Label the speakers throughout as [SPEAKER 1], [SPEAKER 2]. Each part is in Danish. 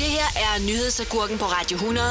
[SPEAKER 1] Det her er nyhedsagurken på Radio 100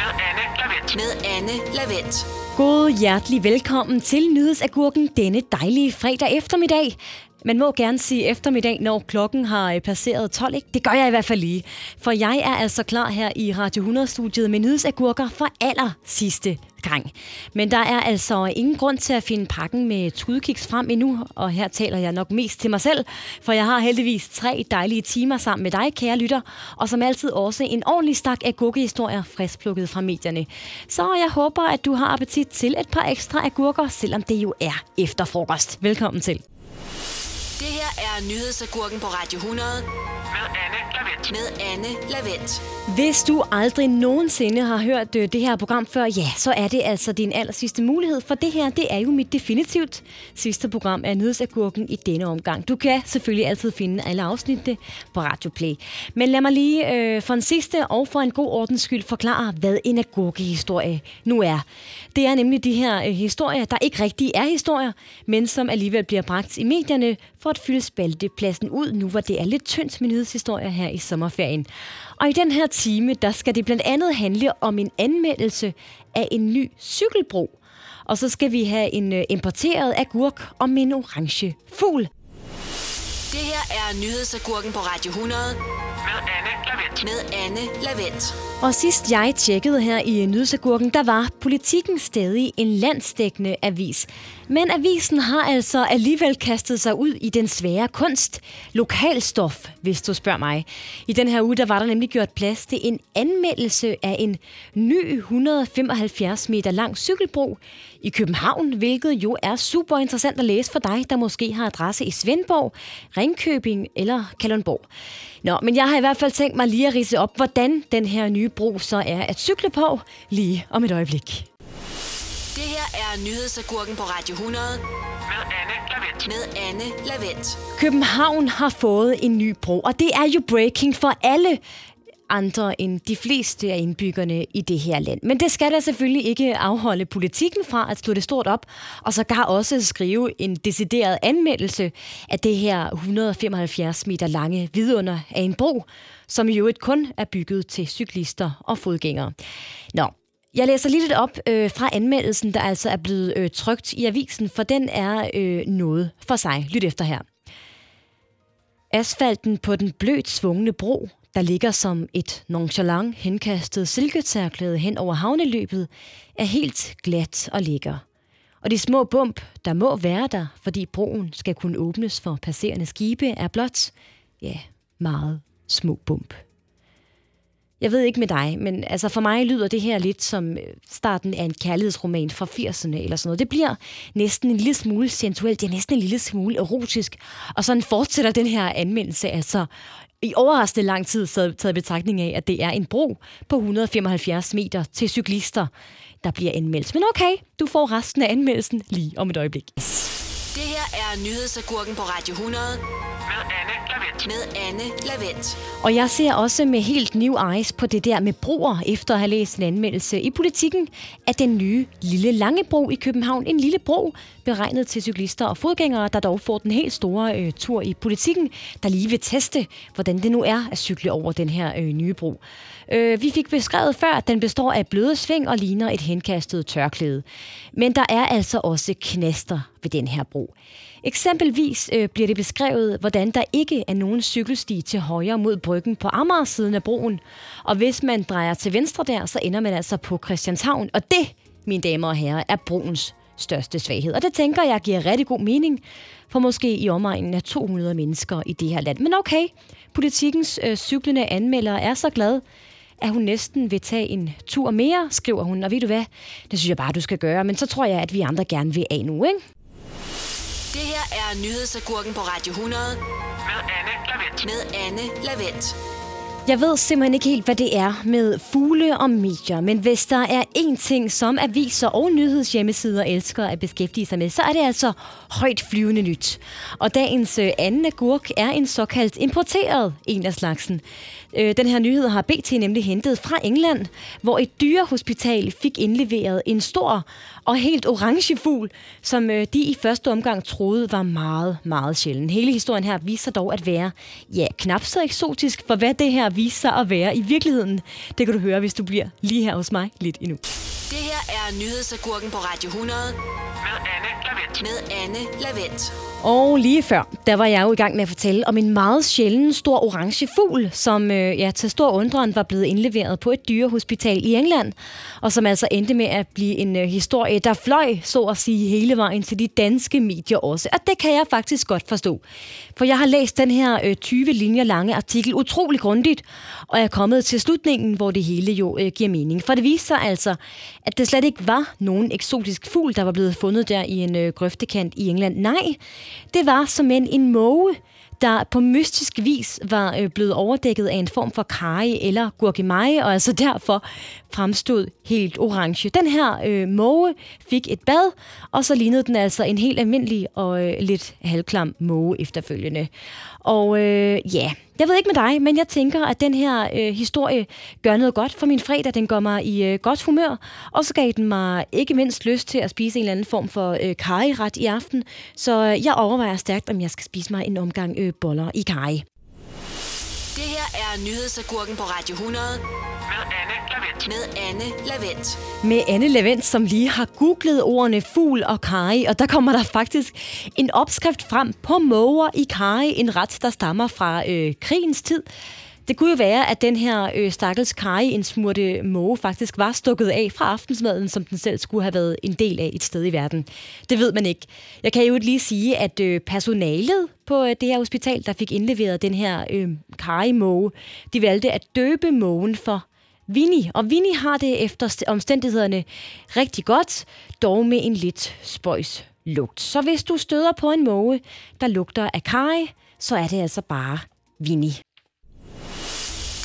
[SPEAKER 2] med Anne Lavendt.
[SPEAKER 1] med Anne Lavendt.
[SPEAKER 3] God hjertelig velkommen til Nyhedsagurken denne dejlige fredag eftermiddag. Man må gerne sige eftermiddag, når klokken har øh, passeret 12, ikke? Det gør jeg i hvert fald lige. For jeg er altså klar her i Radio 100-studiet med nyhedsagurker for aller sidste gang. Men der er altså ingen grund til at finde pakken med tudkiks frem endnu, og her taler jeg nok mest til mig selv, for jeg har heldigvis tre dejlige timer sammen med dig, kære lytter, og som altid også en ordentlig stak af gurkehistorier friskplukket fra medierne. Så jeg håber, at du har appetit til et par ekstra agurker, selvom det jo er efter frokost. Velkommen til.
[SPEAKER 1] Det her er nyhedsagurken på Radio 100
[SPEAKER 2] Med Anne Lavendt.
[SPEAKER 1] med Anne Lavendt.
[SPEAKER 3] Hvis du aldrig nogensinde har hørt øh, det her program før, ja, så er det altså din aller sidste mulighed, for det her, det er jo mit definitivt sidste program af Nyhedsagurken i denne omgang. Du kan selvfølgelig altid finde alle afsnittene på Radio Play. Men lad mig lige øh, for en sidste og for en god ordens skyld forklare, hvad en agurkehistorie nu er. Det er nemlig de her øh, historier, der ikke rigtig er historier, men som alligevel bliver bragt i medierne for at fylde spaltepladsen ud, nu hvor det er lidt tyndt med nyhedshistorier her i sommerferien. Og i den her time, der skal det blandt andet handle om en anmeldelse af en ny cykelbro. Og så skal vi have en øh, importeret agurk om en orange fugl.
[SPEAKER 1] Det her er nyhedsagurken på Radio 100
[SPEAKER 2] Med Anne Lavendt.
[SPEAKER 1] med Anne Lavendt.
[SPEAKER 3] Og sidst jeg tjekkede her i Nyhedsagurken, der var politikken stadig en landsdækkende avis. Men avisen har altså alligevel kastet sig ud i den svære kunst. Lokalstof, hvis du spørger mig. I den her uge, der var der nemlig gjort plads til en anmeldelse af en ny 175 meter lang cykelbro i København, hvilket jo er super interessant at læse for dig, der måske har adresse i Svendborg, Ringkøbing eller Kalundborg. Nå, men jeg har i hvert fald tænkt mig lige at rise op, hvordan den her nye bro så er at cykle på lige om et øjeblik.
[SPEAKER 1] Det her er nyhedsagurken på Radio 100
[SPEAKER 2] Med Anne Lavendt.
[SPEAKER 1] med Anne Lavendt.
[SPEAKER 3] København har fået en ny bro, og det er jo breaking for alle andre end de fleste af indbyggerne i det her land. Men det skal da selvfølgelig ikke afholde politikken fra at slå det stort op, og så gar også skrive en decideret anmeldelse af det her 175 meter lange vidunder af en bro, som jo et kun er bygget til cyklister og fodgængere. Nå, jeg læser lige lidt op øh, fra anmeldelsen, der altså er blevet øh, trygt i avisen, for den er øh, noget for sig. Lyt efter her. Asfalten på den blødt svungne bro, der ligger som et nonchalant henkastet silketærklæde hen over havneløbet, er helt glat og lækker. Og de små bump, der må være der, fordi broen skal kunne åbnes for passerende skibe, er blot, ja, meget små bump. Jeg ved ikke med dig, men altså for mig lyder det her lidt som øh, starten af en kærlighedsroman fra 80'erne eller sådan noget. Det bliver næsten en lille smule sensuelt, det er næsten en lille smule erotisk. Og sådan fortsætter den her anmeldelse altså i overraskende lang tid taget taget i betragtning af, at det er en bro på 175 meter til cyklister, der bliver anmeldt. Men okay, du får resten af anmeldelsen lige om et øjeblik.
[SPEAKER 1] Det her er nyhedsagurken på Radio 100
[SPEAKER 2] Med Anne
[SPEAKER 1] med Anne Lavendt.
[SPEAKER 3] Og jeg ser også med helt new eyes på det der med broer, efter at have læst en anmeldelse i politikken af den nye lille Langebro i København. En lille bro beregnet til cyklister og fodgængere, der dog får den helt store øh, tur i politikken, der lige vil teste, hvordan det nu er at cykle over den her øh, nye bro. Øh, vi fik beskrevet før, at den består af bløde sving og ligner et henkastet tørklæde. Men der er altså også knaster ved den her bro. Eksempelvis øh, bliver det beskrevet, hvordan der ikke er nogen cykelsti til højre mod bryggen på Amager-siden af broen. Og hvis man drejer til venstre der, så ender man altså på Christianshavn. Og det, mine damer og herrer, er broens største svaghed. Og det tænker jeg giver rigtig god mening for måske i omegnen af 200 mennesker i det her land. Men okay, politikens øh, cyklende anmelder er så glad, at hun næsten vil tage en tur mere, skriver hun. Og ved du hvad, det synes jeg bare, du skal gøre. Men så tror jeg, at vi andre gerne vil af nu, ikke?
[SPEAKER 1] Det her er nyhedsagurken på Radio 100
[SPEAKER 2] Med Anne Lavendt.
[SPEAKER 1] med Anne Lavendt.
[SPEAKER 3] Jeg ved simpelthen ikke helt, hvad det er med fugle og medier, men hvis der er én ting, som aviser og nyhedshjemmesider elsker at beskæftige sig med, så er det altså højt flyvende nyt. Og dagens øh, anden agurk er en såkaldt importeret en af slagsen. Øh, den her nyhed har BT nemlig hentet fra England, hvor et dyrehospital fik indleveret en stor og helt orange fugl, som øh, de i første omgang troede var meget, meget sjælden. Hele historien her viser dog at være, ja, knap så eksotisk, for hvad det her vise sig at være i virkeligheden. Det kan du høre, hvis du bliver lige her hos mig lidt endnu.
[SPEAKER 1] Det her er nyhedsagurken på Radio 100
[SPEAKER 2] Med Anne Lavendt.
[SPEAKER 1] med Anne Lavendt.
[SPEAKER 3] Og lige før, der var jeg jo i gang med at fortælle om en meget sjælden stor orange fugl, som øh, ja, til stor undren var blevet indleveret på et dyrehospital i England, og som altså endte med at blive en øh, historie, der fløj, så at sige, hele vejen til de danske medier også. Og det kan jeg faktisk godt forstå. For jeg har læst den her øh, 20 linjer lange artikel utrolig grundigt, og jeg er kommet til slutningen, hvor det hele jo øh, giver mening. For det viser sig altså, at det slet ikke var nogen eksotisk fugl, der var blevet fundet der i en øh, grøftekant i England. Nej, det var som en, en måge, der på mystisk vis var øh, blevet overdækket af en form for karry eller gurkemeje, og altså derfor fremstod helt orange. Den her øh, måge fik et bad, og så lignede den altså en helt almindelig og øh, lidt halvklam måge efterfølgende. Og øh, ja, jeg ved ikke med dig, men jeg tænker, at den her øh, historie gør noget godt for min fredag. Den gør mig i øh, godt humør, og så gav den mig ikke mindst lyst til at spise en eller anden form for øh, karryret i aften. Så øh, jeg overvejer stærkt, om jeg skal spise mig en omgang øh, boller i karry.
[SPEAKER 1] Er nyhedsagurken på Radio 100
[SPEAKER 2] Med Anne Lavendt.
[SPEAKER 1] med Anne Lavendt.
[SPEAKER 3] med Anne Levent, som lige har googlet ordene fugl og karry, og der kommer der faktisk en opskrift frem på måger i karry, en ret, der stammer fra øh, krigens tid. Det kunne jo være, at den her øh, stakkels karry, en smurte måge, faktisk var stukket af fra aftensmaden, som den selv skulle have været en del af et sted i verden. Det ved man ikke. Jeg kan jo lige sige, at øh, personalet på øh, det her hospital, der fik indleveret den her øh, karry-måge, de valgte at døbe mågen for Vinnie. Og Vinnie har det efter omstændighederne rigtig godt, dog med en lidt spøjs lugt. Så hvis du støder på en måge, der lugter af kaj, så er det altså bare Vinnie.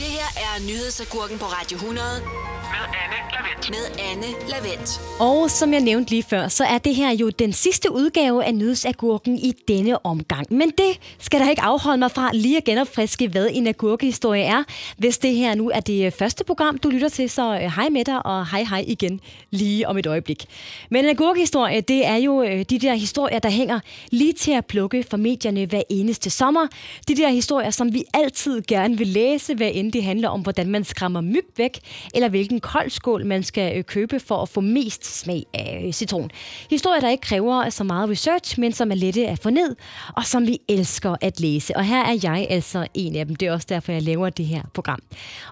[SPEAKER 1] Det her er nyhedsagurken på Radio 100
[SPEAKER 2] Med Anne Lavendt.
[SPEAKER 1] med Anne Lavendt.
[SPEAKER 3] Og som jeg nævnte lige før, så er det her jo den sidste udgave af nyhedsagurken i denne omgang. Men det skal da ikke afholde mig fra lige at genopfriske, hvad en agurkehistorie er. Hvis det her nu er det første program, du lytter til, så øh, hej med dig, og hej hej igen lige om et øjeblik. Men en agurkehistorie, det er jo øh, de der historier, der hænger lige til at plukke for medierne hver eneste sommer. De der historier, som vi altid gerne vil læse, hvad end det handler om, hvordan man skræmmer myg væk, eller hvilken koldskål man skal øh, købe for at få mest smag af øh, citron. Historier, der ikke kræver så meget research, men som er lette at få ned, og som vi elsker at læse. Og her er jeg altså en af dem. Det er også derfor, jeg laver det her program.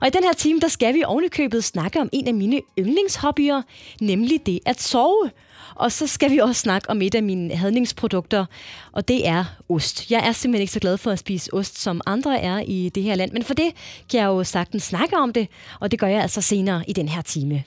[SPEAKER 3] Og i den her time, der skal vi ovenikøbet snakke om en af mine yndlingshobbyer, nemlig det at sove. Og så skal vi også snakke om et af mine hadningsprodukter, og det er ost. Jeg er simpelthen ikke så glad for at spise ost, som andre er i det her land, men for det kan jeg jo sagtens snakke om det, og det gør jeg altså senere i den her time.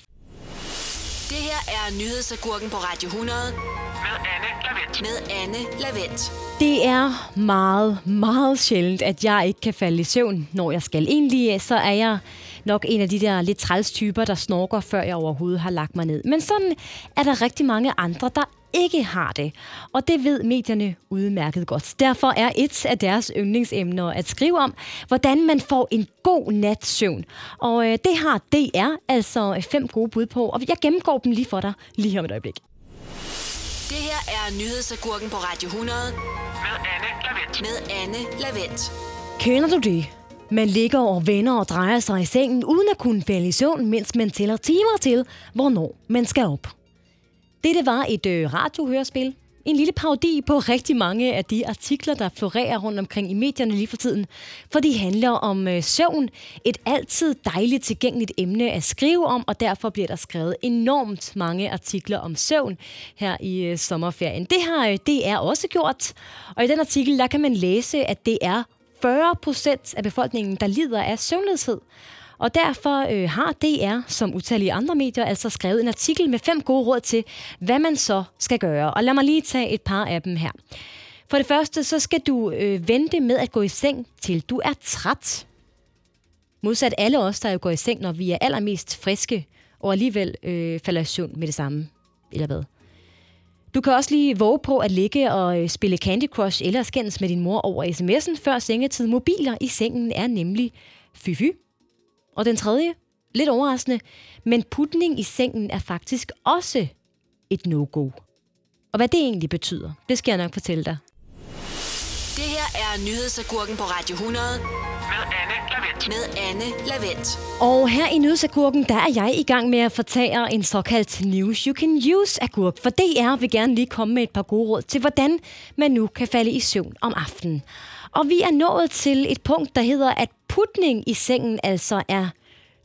[SPEAKER 1] Det her er nyhedsagurken på Radio 100
[SPEAKER 2] Med Anne Lavendt.
[SPEAKER 1] med Anne Lavendt.
[SPEAKER 3] Det er meget, meget sjældent, at jeg ikke kan falde i søvn, når jeg skal. Egentlig så er jeg nok en af de der lidt træls typer, der snorker, før jeg overhovedet har lagt mig ned. Men sådan er der rigtig mange andre, der ikke har det. Og det ved medierne udmærket godt. Derfor er et af deres yndlingsemner at skrive om, hvordan man får en god nats søvn. Og øh, det har DR altså fem gode bud på, og jeg gennemgår dem lige for dig lige om et øjeblik.
[SPEAKER 1] Det her er nyhedsagurken på Radio 100
[SPEAKER 2] Med Anne Lavendt.
[SPEAKER 1] med Anne Lavendt.
[SPEAKER 3] Kender du det? Man ligger og vender og drejer sig i sengen, uden at kunne falde i søvn, mens man tæller timer til, hvornår man skal op. Dette var et øh, radiohørespil. En lille parodi på rigtig mange af de artikler, der florerer rundt omkring i medierne lige for tiden. For de handler om øh, søvn. Et altid dejligt tilgængeligt emne at skrive om, og derfor bliver der skrevet enormt mange artikler om søvn her i øh, sommerferien. Det har øh, DR også gjort, og i den artikel der kan man læse, at det er 40 procent af befolkningen, der lider af søvnløshed. Og derfor øh, har DR, som utallige andre medier, altså skrevet en artikel med fem gode råd til, hvad man så skal gøre. Og lad mig lige tage et par af dem her. For det første, så skal du øh, vente med at gå i seng, til du er træt. Modsat alle os, der jo går i seng, når vi er allermest friske, og alligevel øh, falder i søvn med det samme. Eller hvad? Du kan også lige våge på at ligge og øh, spille Candy Crush eller skændes med din mor over sms'en før sengetid. Mobiler i sengen er nemlig fy-fy. Og den tredje, lidt overraskende, men putning i sengen er faktisk også et no-go. Og hvad det egentlig betyder, det skal jeg nok fortælle dig.
[SPEAKER 1] Det her er nyhedsagurken på Radio 100
[SPEAKER 2] Med Anne Lavendt.
[SPEAKER 1] Med Anne Lavendt.
[SPEAKER 3] Og her i Nyhedsagurken, der er jeg i gang med at fortære en såkaldt News You Can Use agurk. For DR vil gerne lige komme med et par gode råd til, hvordan man nu kan falde i søvn om aftenen. Og vi er nået til et punkt, der hedder, at putning i sengen altså er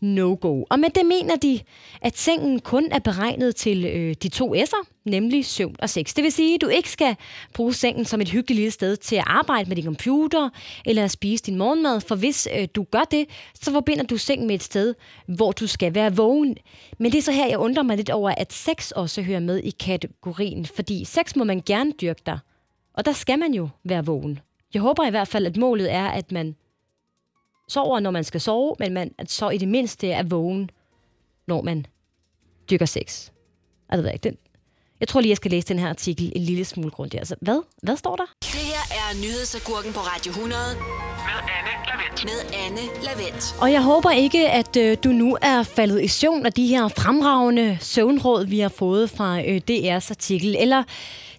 [SPEAKER 3] no-go. Og med det mener de, at sengen kun er beregnet til øh, de to S'er, nemlig søvn og sex. Det vil sige, at du ikke skal bruge sengen som et hyggeligt lille sted til at arbejde med din computer eller at spise din morgenmad, for hvis øh, du gør det, så forbinder du sengen med et sted, hvor du skal være vågen. Men det er så her, jeg undrer mig lidt over, at sex også hører med i kategorien, fordi sex må man gerne dyrke dig, og der skal man jo være vågen. Jeg håber i hvert fald, at målet er, at man sover, når man skal sove, men man så i det mindste er vågen, når man dyrker sex. Altså, ved jeg ikke, den, jeg tror lige, jeg skal læse den her artikel en lille smule grundigt. Altså, hvad? Hvad står der?
[SPEAKER 1] Det her er Nyhedsagurken på Radio 100
[SPEAKER 2] Med Anne Lavendt
[SPEAKER 1] med Anne Lavendt.
[SPEAKER 3] Og jeg håber ikke, at øh, du nu er faldet i søvn af de her fremragende søvnråd, vi har fået fra øh, DR's artikel. Eller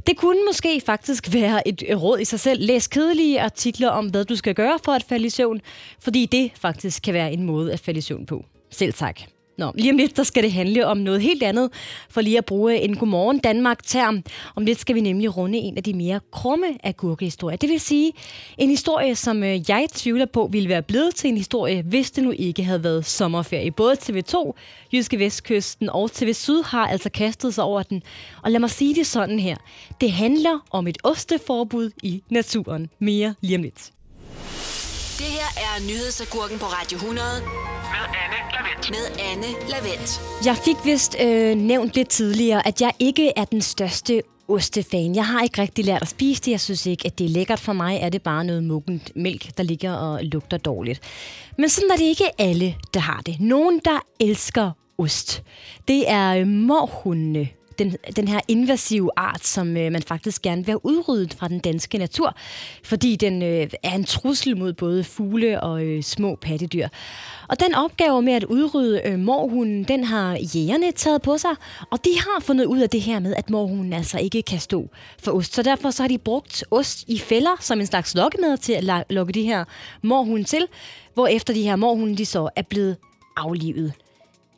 [SPEAKER 3] det kunne måske faktisk være et øh, råd i sig selv. Læs kedelige artikler om, hvad du skal gøre for at falde i søvn, fordi det faktisk kan være en måde at falde i søvn på. Selv tak. Nå, lige om lidt, der skal det handle om noget helt andet, for lige at bruge en Godmorgen Danmark-term. Om lidt skal vi nemlig runde en af de mere krumme agurkehistorier. Det vil sige en historie, som øh, jeg tvivler på ville være blevet til en historie, hvis det nu ikke havde været sommerferie. Både TV2, Jyske Vestkysten og TV Syd har altså kastet sig over den. Og lad mig sige det sådan her. Det handler om et osteforbud i naturen. Mere lige om lidt.
[SPEAKER 1] Det her er Nyhedsagurken på Radio 100
[SPEAKER 2] Med Anne Lavendt.
[SPEAKER 1] med Anne Lavendt.
[SPEAKER 3] Jeg fik vist øh, nævnt lidt tidligere, at jeg ikke er den største ostefan. Jeg har ikke rigtig lært at spise det. Jeg synes ikke, at det er lækkert for mig. Er det bare noget muggent mælk, der ligger og lugter dårligt. Men sådan er det ikke alle, der har det. Nogen, der elsker ost. Det er øh, morhundene. Den, den her invasive art, som øh, man faktisk gerne vil have udryddet fra den danske natur, fordi den øh, er en trussel mod både fugle og øh, små pattedyr. Og den opgave med at udrydde øh, morhunden, den har jægerne taget på sig, og de har fundet ud af det her med, at morhunden altså ikke kan stå for ost. Så derfor så har de brugt ost i fælder som en slags lokkemad til at lokke de her morhunde til, hvor efter de her morhunde de så er blevet aflivet.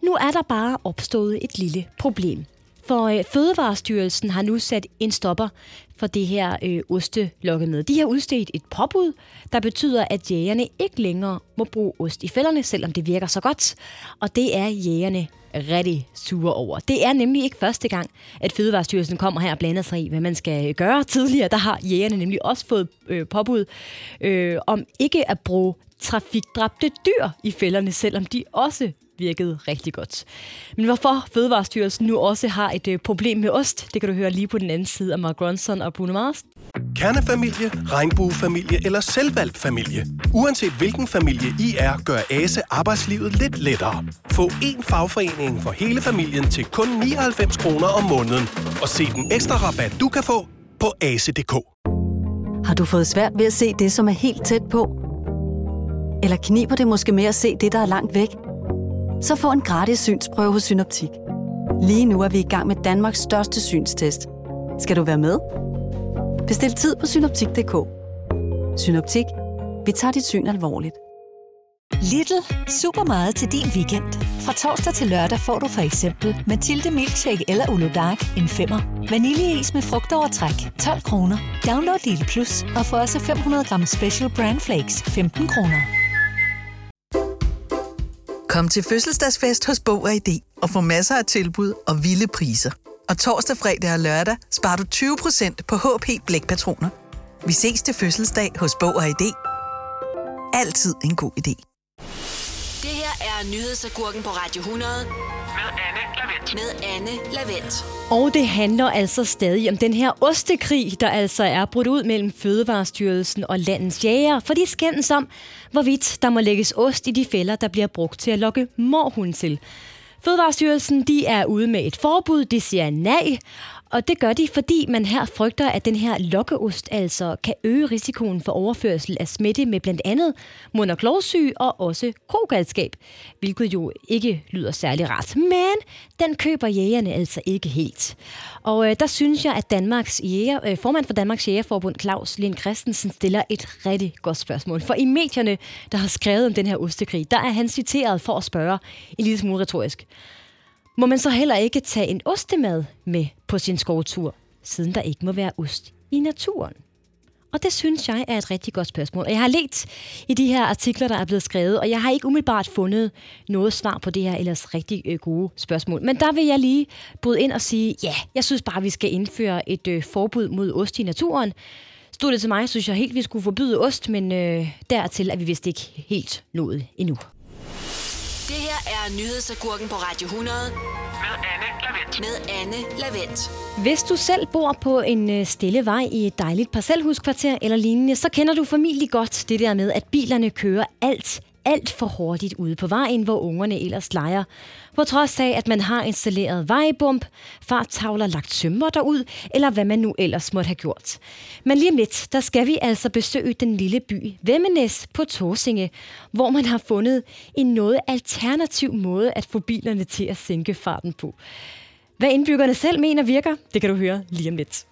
[SPEAKER 3] Nu er der bare opstået et lille problem. For øh, Fødevarestyrelsen har nu sat en stopper for det her øh, ostelokkemad. De har udstedt et påbud, der betyder, at jægerne ikke længere må bruge ost i fælderne, selvom det virker så godt. Og det er jægerne rigtig sure over. Det er nemlig ikke første gang, at Fødevarestyrelsen kommer her og blander sig i, hvad man skal øh, gøre. Tidligere der har jægerne nemlig også fået øh, påbud øh, om ikke at bruge trafikdræbte dyr i fælderne, selvom de også virkede rigtig godt. Men hvorfor Fødevarestyrelsen nu også har et øh, problem med ost, det kan du høre lige på den anden side af Mark Ronson og Bruno Mars.
[SPEAKER 4] Kernefamilie, regnbuefamilie eller selvvalgt familie. Uanset hvilken familie I er, gør ASE arbejdslivet lidt lettere. Få én fagforening for hele familien til kun 99 kroner om måneden. Og se den ekstra rabat, du kan få på ase.dk.
[SPEAKER 5] Har du fået svært ved at se det, som er helt tæt på? Eller kniber det måske med at se det, der er langt væk? Så få en gratis synsprøve hos Synoptik. Lige nu er vi i gang med Danmarks største synstest. Skal du være med? Bestil tid på synoptik.dk. Synoptik. Vi tager dit syn alvorligt.
[SPEAKER 6] Little. Super meget til din weekend. Fra torsdag til lørdag får du for eksempel Mathilde Milkshake eller Ulo Dark en femmer. Vaniljeis med frugtovertræk 12 kroner. Download Lille Plus og få også 500 gram Special Brand Flakes 15 kroner.
[SPEAKER 7] Kom til fødselsdagsfest hos Bog og ID og få masser af tilbud og vilde priser. Og torsdag, fredag og lørdag sparer du 20% på HP Blækpatroner. Vi ses til fødselsdag hos Bog og ID. Altid en god idé.
[SPEAKER 1] Det her er Nyhedsagurken på Radio 100
[SPEAKER 2] Med Anne Lavendt.
[SPEAKER 1] med Anne Lavendt.
[SPEAKER 3] Og det handler altså stadig om den her ostekrig, der altså er brudt ud mellem Fødevarestyrelsen og landets jæger, for de skændes om, hvorvidt der må lægges ost i de fælder, der bliver brugt til at lokke morhund til. Fødevarestyrelsen de er ude med et forbud, de siger nej, og det gør de, fordi man her frygter, at den her lokkeost altså kan øge risikoen for overførsel af smitte med blandt andet monoklovsyge og og også krogalskab, hvilket jo ikke lyder særlig rart. Men den køber jægerne altså ikke helt. Og øh, der synes jeg, at Danmarks jæger, øh, formand for Danmarks Jægerforbund, Claus Lind Christensen, stiller et rigtig godt spørgsmål. For i medierne, der har skrevet om den her ostekrig, der er han citeret for at spørge en lille smule retorisk. Må man så heller ikke tage en ostemad med på sin skovtur, siden der ikke må være ost i naturen? Og det synes jeg er et rigtig godt spørgsmål. Jeg har let i de her artikler, der er blevet skrevet, og jeg har ikke umiddelbart fundet noget svar på det her ellers rigtig øh, gode spørgsmål. Men der vil jeg lige bryde ind og sige, ja, jeg synes bare, vi skal indføre et øh, forbud mod ost i naturen. Stod det til mig, synes jeg helt, vi skulle forbyde ost, men øh, dertil er vi vist ikke helt nået endnu.
[SPEAKER 1] Det her er nyhedsagurken på Radio 100
[SPEAKER 2] Med Anne Lavendt.
[SPEAKER 1] med Anne Lavendt.
[SPEAKER 3] Hvis du selv bor på en øh, stille vej i et dejligt parcelhuskvarter eller lignende, så kender du formentlig godt det der med, at bilerne kører alt, alt for hurtigt ude på vejen, hvor ungerne ellers leger. På trods af, at man har installeret vejbump, farttavler lagt tømmer derud, eller hvad man nu ellers måtte have gjort. Men lige om lidt, der skal vi altså besøge den lille by Vemmenes på Torsinge, hvor man har fundet en noget alternativ måde at få bilerne til at sænke farten på. Hvad indbyggerne selv mener virker, det kan du høre lige om lidt.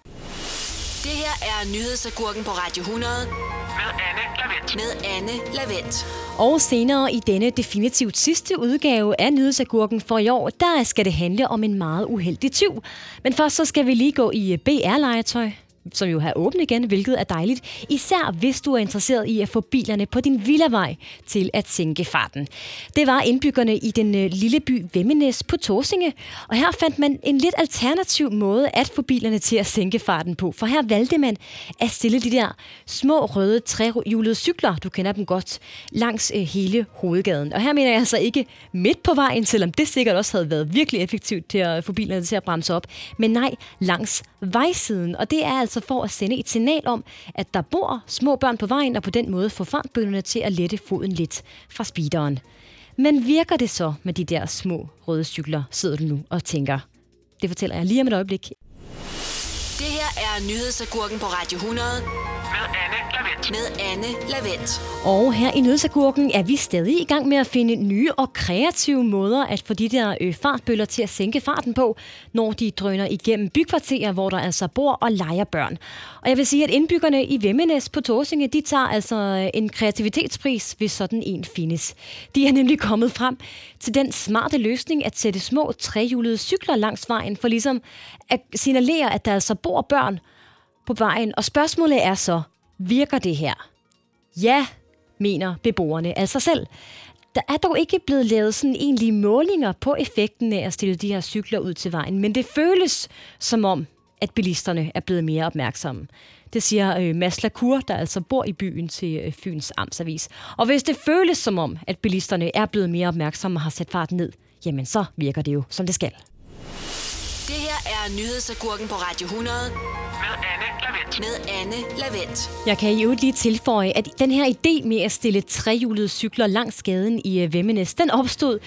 [SPEAKER 1] Er nyhedsagurken på Radio 100
[SPEAKER 2] Med Anne Lavendt.
[SPEAKER 1] med Anne Lavendt.
[SPEAKER 3] Og senere i denne definitivt sidste udgave af Nyhedsagurken for i år, der skal det handle om en meget uheldig tyv. Men først så skal vi lige gå i BR-legetøj som jo har åbent igen, hvilket er dejligt. Især hvis du er interesseret i at få bilerne på din villavej til at sænke farten. Det var indbyggerne i den øh, lille by Vemmenes på Torsinge, og her fandt man en lidt alternativ måde at få bilerne til at sænke farten på. For her valgte man at stille de der små røde trehjulede cykler, du kender dem godt, langs øh, hele hovedgaden. Og her mener jeg altså ikke midt på vejen, selvom det sikkert også havde været virkelig effektivt til at få bilerne til at bremse op, men nej, langs vejsiden. Og det er altså Altså for at sende et signal om, at der bor små børn på vejen, og på den måde få fartbønderne til at lette foden lidt fra speederen. Men virker det så med de der små røde cykler, sidder du nu og tænker. Det fortæller jeg lige om et øjeblik.
[SPEAKER 1] Det er nyhedsagurken på Radio 100
[SPEAKER 2] Med Anne Lavendt.
[SPEAKER 1] med Anne Lavendt.
[SPEAKER 3] Og her i Nødsagurken er vi stadig i gang med at finde nye og kreative måder at få de der øh, fartbøller til at sænke farten på, når de drøner igennem bykvarterer, hvor der altså bor og leger børn. Og jeg vil sige, at indbyggerne i Vemmenes på Torsinge, de tager altså øh, en kreativitetspris, hvis sådan en findes. De er nemlig kommet frem til den smarte løsning at sætte små trehjulede cykler langs vejen, for ligesom at signalere, at der altså bor børn på vejen. Og spørgsmålet er så, virker det her? Ja, mener beboerne altså selv. Der er dog ikke blevet lavet sådan egentlige målinger på effekten af at stille de her cykler ud til vejen, men det føles som om, at bilisterne er blevet mere opmærksomme. Det siger øh, Mads Lacour, der altså bor i byen til øh, Fyns Amtsavis. Og hvis det føles som om, at bilisterne er blevet mere opmærksomme og har sat farten ned, jamen så virker det jo, som det skal.
[SPEAKER 1] Det her er nyhedsagurken på Radio 100
[SPEAKER 2] Med Anne Lavendt.
[SPEAKER 1] med Anne Lavendt.
[SPEAKER 3] Jeg kan i øvrigt lige tilføje, at den her idé med at stille trehjulede cykler langs gaden i øh, Vemmenes, den opstod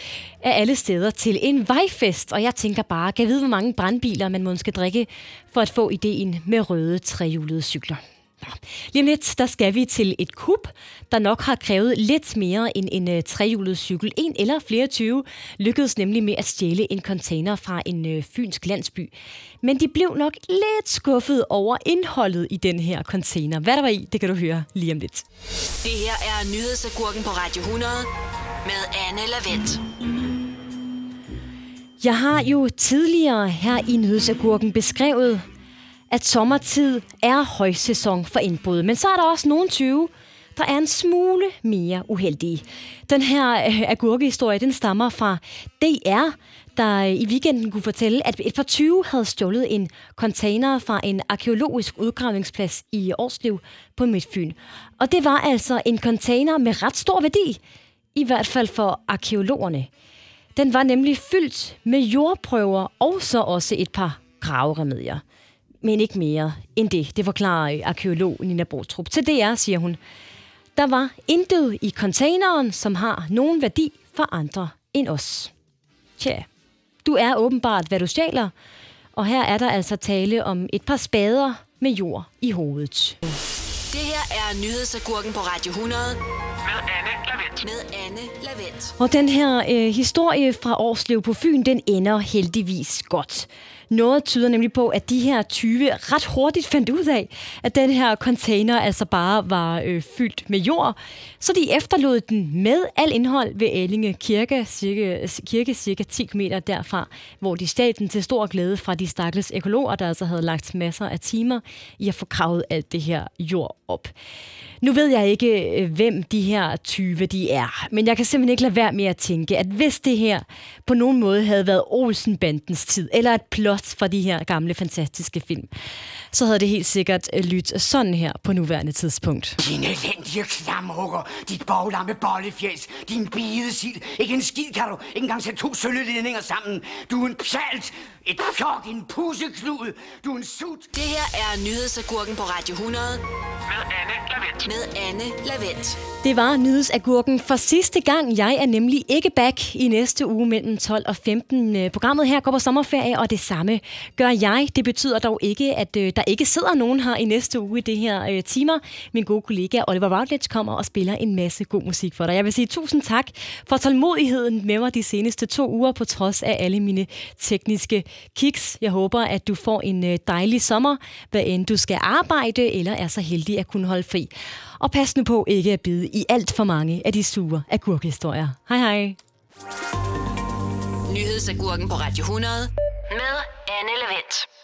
[SPEAKER 3] af alle steder til en vejfest. Og jeg tænker bare, kan jeg vide, hvor mange brandbiler man måske skal drikke for at få ideen med røde trehjulede cykler? Nå. Lige om lidt, der skal vi til et kub, der nok har krævet lidt mere end en uh, trehjulet cykel. En eller flere 20 lykkedes nemlig med at stjæle en container fra en uh, fynsk landsby. Men de blev nok lidt skuffet over indholdet i den her container. Hvad der var i, det kan du høre lige om lidt.
[SPEAKER 1] Det her er nyhedsagurken på Radio 100 med Anne Lavendt.
[SPEAKER 3] Jeg har jo tidligere her i Nyhedsagurken beskrevet, at sommertid er højsæson for indbrud. Men så er der også nogle 20, der er en smule mere uheldige. Den her øh, agurkehistorie, den stammer fra DR, der øh, i weekenden kunne fortælle, at et par 20 havde stjålet en container fra en arkeologisk udgravningsplads i Årslev på Midtfyn. Og det var altså en container med ret stor værdi, i hvert fald for arkeologerne. Den var nemlig fyldt med jordprøver og så også et par graveremedier. Men ikke mere end det, det forklarer arkeolog Nina Bostrup. Til DR siger hun, der var intet i containeren, som har nogen værdi for andre end os. Tja, du er åbenbart, hvad du stjæler, Og her er der altså tale om et par spader med jord i hovedet.
[SPEAKER 1] Det her er nyhedsagurken på Radio 100
[SPEAKER 2] Med Anne Lavendt.
[SPEAKER 1] med Anne Lavendt.
[SPEAKER 3] Og den her øh, historie fra Årslev på Fyn, den ender heldigvis godt. Noget tyder nemlig på, at de her 20 ret hurtigt fandt ud af, at den her container altså bare var øh, fyldt med jord. Så de efterlod den med al indhold ved Ellinge Kirke, cirka, kirke cirka 10 km derfra, hvor de stjal den til stor glæde fra de stakkels økologer, der altså havde lagt masser af timer i at få kravet alt det her jord op. Nu ved jeg ikke, øh, hvem de her 20 de er, men jeg kan simpelthen ikke lade være med at tænke, at hvis det her på nogen måde havde været Olsenbandens tid, eller et plot fra de her gamle, fantastiske film, så havde det helt sikkert øh, lyttet sådan her på nuværende tidspunkt.
[SPEAKER 8] Din elendige klamhugger, dit boglamme bollefjæs, din bidesild. Ikke en skid kan du ikke engang sætte to sølvledninger sammen. Du er en pjalt, et pjok, en pusseklud, du er en sut.
[SPEAKER 1] Det her er nyhedsagurken på Radio 100
[SPEAKER 2] Med Anne Lavendt.
[SPEAKER 1] med Anne Lavendt.
[SPEAKER 3] Det var nyhedsagurken for sidste gang. Jeg er nemlig ikke back i næste uge mellem 12 og 15. Øh, Programmet her går på sommerferie, og det samme gør jeg. Det betyder dog ikke, at øh, der ikke sidder nogen her i næste uge i det her øh, timer. Min gode kollega Oliver Routledge kommer og spiller en masse god musik for dig. Jeg vil sige tusind tak for tålmodigheden med mig de seneste to uger, på trods af alle mine tekniske kiks. Jeg håber, at du får en øh, dejlig sommer, hvad end du skal arbejde eller er så heldig at kunne holde fri. Og pas nu på ikke at bide i alt for mange af de sure agurkehistorier. Hej hej.
[SPEAKER 1] Nyhedsagurken på Radio 100 med Anne Lavendt.